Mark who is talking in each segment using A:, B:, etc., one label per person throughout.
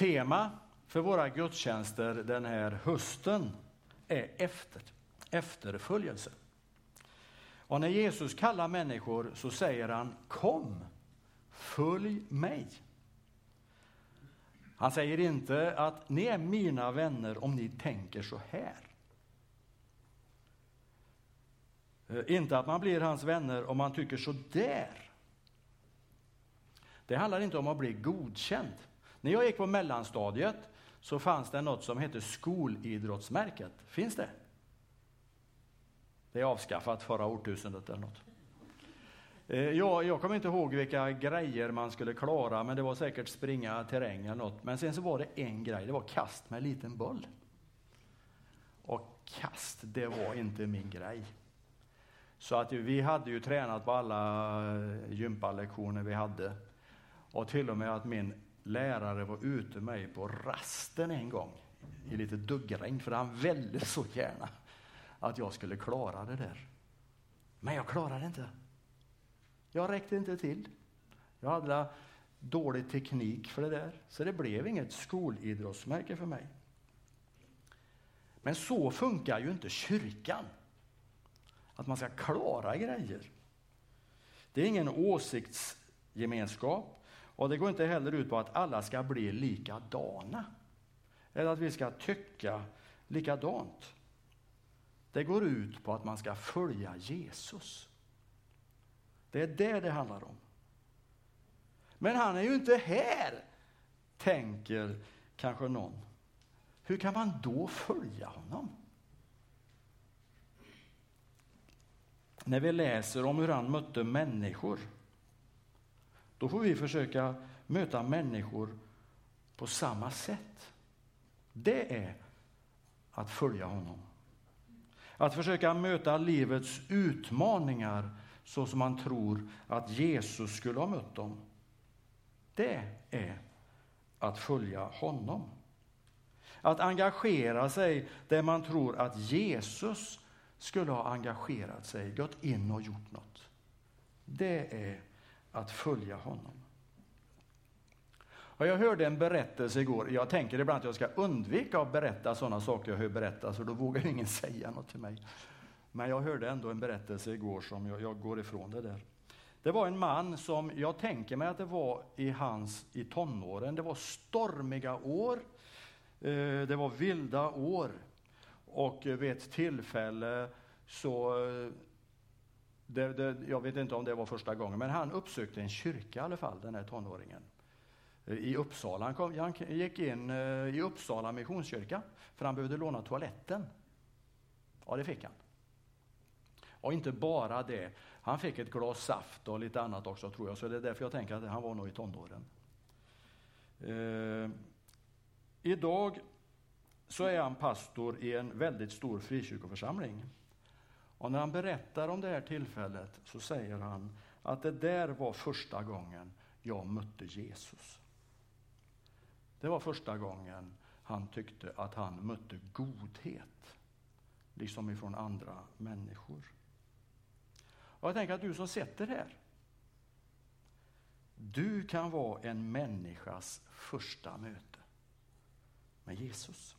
A: Tema för våra gudstjänster den här hösten är efter, efterföljelse. Och när Jesus kallar människor så säger han kom, följ mig. Han säger inte att ni är mina vänner om ni tänker så här. Eh, inte att man blir hans vänner om man tycker så där. Det handlar inte om att bli godkänd. När jag gick på mellanstadiet så fanns det något som hette skolidrottsmärket. Finns det? Det är avskaffat förra årtusendet eller något. Eh, jag, jag kommer inte ihåg vilka grejer man skulle klara, men det var säkert springa terräng eller något. Men sen så var det en grej, det var kast med en liten boll. Och kast, det var inte min grej. Så att vi hade ju tränat på alla gympalektioner vi hade. Och till och med att min lärare var ute med mig på rasten en gång i lite duggregn, för han ville så gärna att jag skulle klara det där. Men jag klarade inte. Jag räckte inte till. Jag hade dålig teknik för det där, så det blev inget skolidrottsmärke för mig. Men så funkar ju inte kyrkan. Att man ska klara grejer. Det är ingen åsiktsgemenskap och det går inte heller ut på att alla ska bli likadana. Eller att vi ska tycka likadant. Det går ut på att man ska följa Jesus. Det är det det handlar om. Men han är ju inte här, tänker kanske någon. Hur kan man då följa honom? När vi läser om hur han mötte människor, då får vi försöka möta människor på samma sätt. Det är att följa honom. Att försöka möta livets utmaningar så som man tror att Jesus skulle ha mött dem. Det är att följa honom. Att engagera sig där man tror att Jesus skulle ha engagerat sig, gått in och gjort något. Det är att följa honom. Och jag hörde en berättelse igår. Jag tänker ibland att jag ska undvika att berätta sådana saker jag hör berättas, för då vågar ingen säga något till mig. Men jag hörde ändå en berättelse igår som jag, jag går ifrån det där. Det var en man som, jag tänker mig att det var i hans i tonåren, det var stormiga år, eh, det var vilda år. Och vid ett tillfälle så, eh, det, det, jag vet inte om det var första gången, men han uppsökte en kyrka i alla fall, den här tonåringen. Eh, I Uppsala. Han, kom, han gick in eh, i Uppsala missionskyrka, för han behövde låna toaletten. Ja, det fick han. Och inte bara det, han fick ett glas saft och lite annat också tror jag, så det är därför jag tänker att han var nog i tonåren. Eh, idag så är han pastor i en väldigt stor frikyrkoförsamling. Och när han berättar om det här tillfället så säger han att det där var första gången jag mötte Jesus. Det var första gången han tyckte att han mötte godhet, liksom ifrån andra människor. Och jag tänker att du som sitter här, du kan vara en människas första möte med Jesus.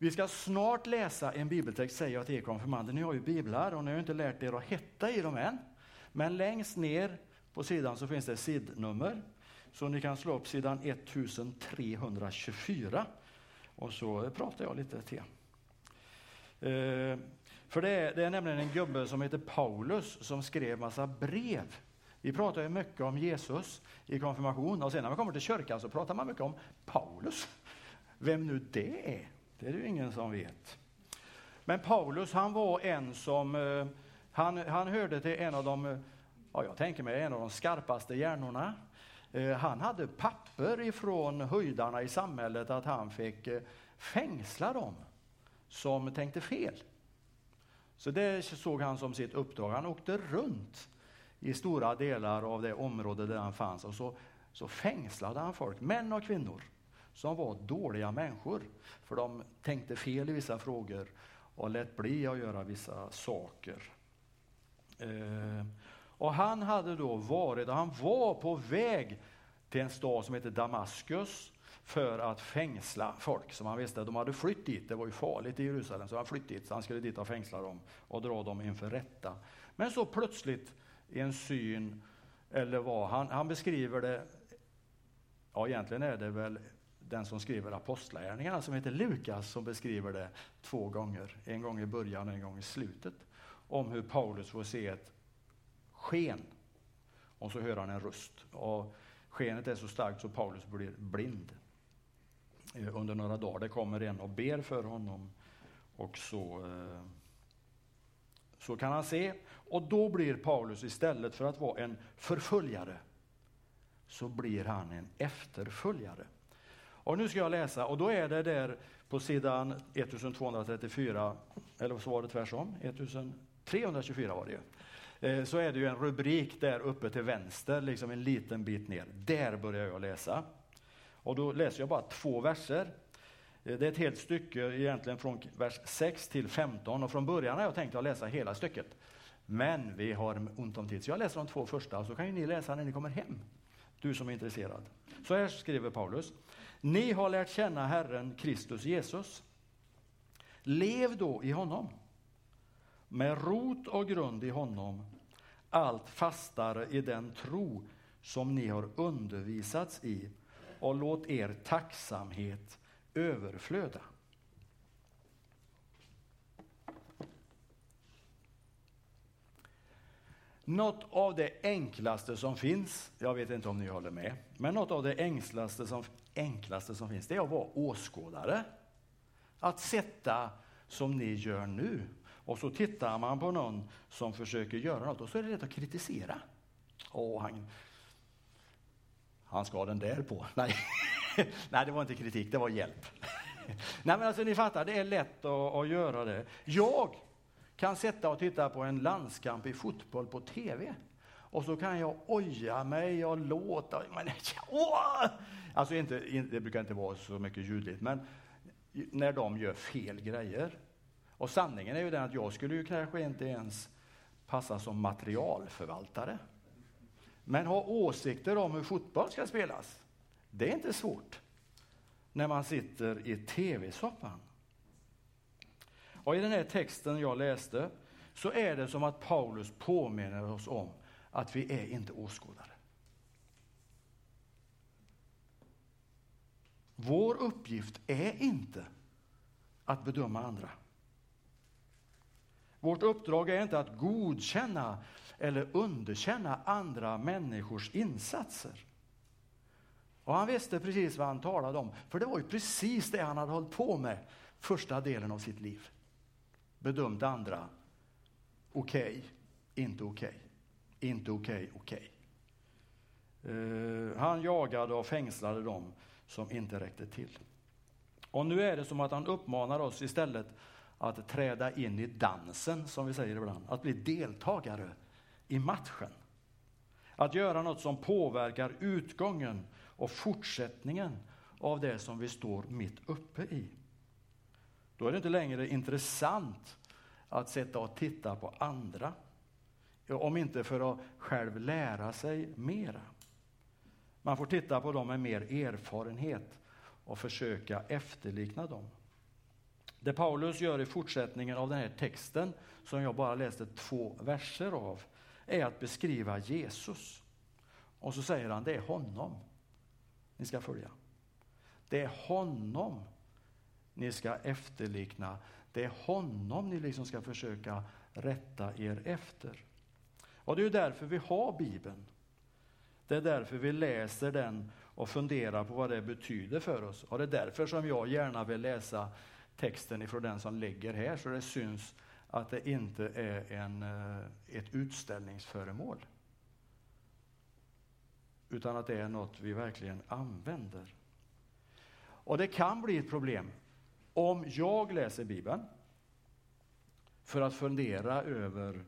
A: Vi ska snart läsa en bibeltext, säger jag till er konfirmander. Ni har ju biblar och ni har inte lärt er att hetta i dem än. Men längst ner på sidan så finns det sidnummer. Så ni kan slå upp sidan 1324. Och så pratar jag lite till. Eh, för det är, det är nämligen en gubbe som heter Paulus som skrev massa brev. Vi pratar ju mycket om Jesus i konfirmation och sen när man kommer till kyrkan så pratar man mycket om Paulus. Vem nu det är, det är det ju ingen som vet. Men Paulus han var en som, eh, han, han hörde till en av de, eh, ja jag tänker mig en av de skarpaste hjärnorna. Eh, han hade papper ifrån höjdarna i samhället att han fick fängsla dem som tänkte fel. Så det såg han som sitt uppdrag. Han åkte runt i stora delar av det område där han fanns och så, så fängslade han folk, män och kvinnor, som var dåliga människor. För de tänkte fel i vissa frågor och lät bli att göra vissa saker. Eh, och han hade då varit, och han var på väg till en stad som heter Damaskus för att fängsla folk som han visste. De hade flytt dit, det var ju farligt i Jerusalem, så han flytt dit, så han skulle dit och fängsla dem och dra dem inför rätta. Men så plötsligt i en syn, eller vad, han, han beskriver det, ja egentligen är det väl den som skriver Apostlagärningarna som heter Lukas som beskriver det två gånger, en gång i början och en gång i slutet, om hur Paulus får se ett sken och så hör han en röst. Och skenet är så starkt så Paulus blir blind eh, under några dagar. Det kommer en och ber för honom och så, eh, så kan han se. Och då blir Paulus istället för att vara en förföljare så blir han en efterföljare. Och nu ska jag läsa, och då är det där på sidan 1234, eller så var det tvärtom, 1324 var det ju. Eh, så är det ju en rubrik där uppe till vänster, liksom en liten bit ner. Där börjar jag läsa. Och då läser jag bara två verser. Eh, det är ett helt stycke egentligen från vers 6 till 15 och från början har jag tänkt att läsa hela stycket. Men vi har ont om tid, så jag läser de två första och så kan ju ni läsa när ni kommer hem. Du som är intresserad. Så här skriver Paulus. Ni har lärt känna Herren Kristus Jesus. Lev då i honom med rot och grund i honom, allt fastare i den tro som ni har undervisats i och låt er tacksamhet överflöda. Något av det enklaste som finns, jag vet inte om ni håller med, men något av det enklaste som, enklaste som finns, det är att vara åskådare. Att sätta som ni gör nu och så tittar man på någon som försöker göra något och så är det lätt att kritisera. Åh, han, han ska ha den där på. Nej. Nej, det var inte kritik, det var hjälp. Nej, men alltså ni fattar, det är lätt att, att göra det. Jag kan sätta och titta på en landskamp i fotboll på TV. Och så kan jag oja mig och låta. Men, åh! Alltså inte, det brukar inte vara så mycket ljudligt, men när de gör fel grejer. Och sanningen är ju den att jag skulle ju kanske inte ens passa som materialförvaltare. Men ha åsikter om hur fotboll ska spelas, det är inte svårt när man sitter i tv-soffan. Och I den här texten jag läste så är det som att Paulus påminner oss om att vi är inte åskådare. Vår uppgift är inte att bedöma andra. Vårt uppdrag är inte att godkänna eller underkänna andra människors insatser. Och han visste precis vad han talade om, för det var ju precis det han hade hållit på med första delen av sitt liv bedömde andra, okej, okay, inte okej, okay. inte okej, okay, okej. Uh, han jagade och fängslade dem som inte räckte till. Och nu är det som att han uppmanar oss istället att träda in i dansen, som vi säger ibland. Att bli deltagare i matchen. Att göra något som påverkar utgången och fortsättningen av det som vi står mitt uppe i. Då är det inte längre intressant att sätta och titta på andra. Om inte för att själv lära sig mera. Man får titta på dem med mer erfarenhet och försöka efterlikna dem. Det Paulus gör i fortsättningen av den här texten, som jag bara läste två verser av, är att beskriva Jesus. Och så säger han, det är honom ni ska följa. Det är honom ni ska efterlikna. Det är honom ni liksom ska försöka rätta er efter. Och det är därför vi har Bibeln. Det är därför vi läser den och funderar på vad det betyder för oss. Och det är därför som jag gärna vill läsa texten ifrån den som ligger här så det syns att det inte är en, eh, ett utställningsföremål. Utan att det är något vi verkligen använder. Och det kan bli ett problem om jag läser Bibeln för att fundera över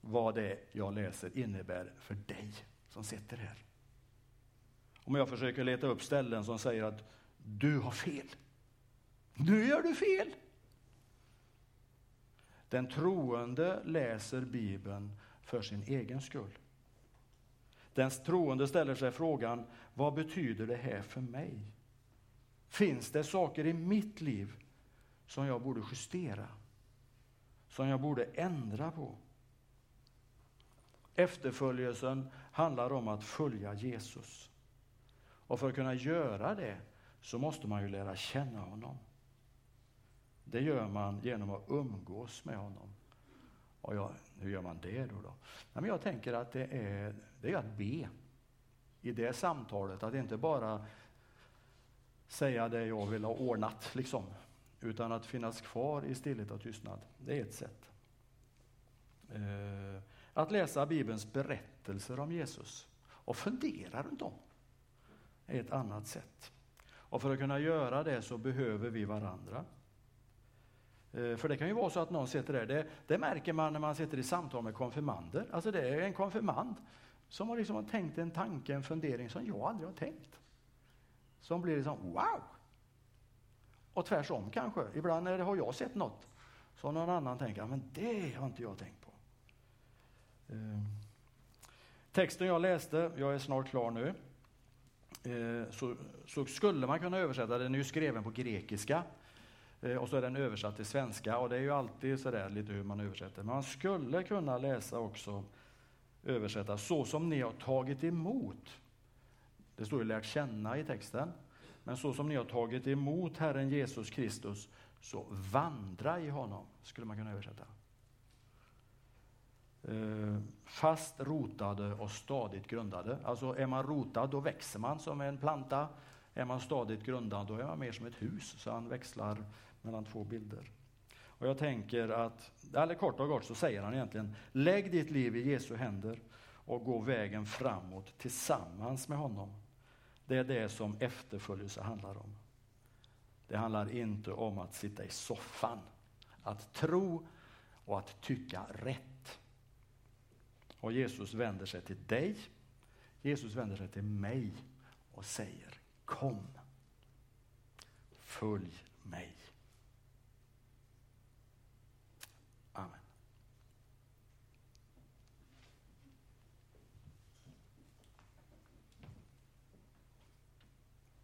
A: vad det jag läser innebär för dig som sitter här. Om jag försöker leta upp ställen som säger att du har fel. Nu gör du fel. Den troende läser Bibeln för sin egen skull. Den troende ställer sig frågan, vad betyder det här för mig? Finns det saker i mitt liv som jag borde justera? Som jag borde ändra på? Efterföljelsen handlar om att följa Jesus. Och för att kunna göra det så måste man ju lära känna honom. Det gör man genom att umgås med honom. Och jag, hur gör man det då? då? Men jag tänker att det är, det är att be i det samtalet, att inte bara säga det jag vill ha ordnat, liksom, utan att finnas kvar i stillhet och tystnad. Det är ett sätt. Eh, att läsa Bibelns berättelser om Jesus och fundera runt dem är ett annat sätt. Och för att kunna göra det så behöver vi varandra. Eh, för det kan ju vara så att någon sitter där, det, det märker man när man sitter i samtal med konfirmander. Alltså det är en konfirmand som har liksom tänkt en tanke, en fundering som jag aldrig har tänkt. Som blir liksom wow! Och tvärsom kanske. Ibland är det har jag sett något så någon annan tänker men det har inte jag tänkt på. Eh, texten jag läste, jag är snart klar nu, eh, så, så skulle man kunna översätta, den är ju skriven på grekiska, Eh, och så är den översatt till svenska och det är ju alltid sådär lite hur man översätter. Men man skulle kunna läsa också, översätta så som ni har tagit emot. Det står ju lärt känna i texten. Men så som ni har tagit emot Herren Jesus Kristus, så vandra i honom, skulle man kunna översätta. Eh, fast rotade och stadigt grundade. Alltså är man rotad, då växer man som en planta. Är man stadigt grundad, då är man mer som ett hus. Så han växlar mellan två bilder. Och jag tänker att, eller kort och gott så säger han egentligen, lägg ditt liv i Jesu händer och gå vägen framåt tillsammans med honom. Det är det som efterföljelse handlar om. Det handlar inte om att sitta i soffan, att tro och att tycka rätt. Och Jesus vänder sig till dig, Jesus vänder sig till mig och säger Kom, följ mig.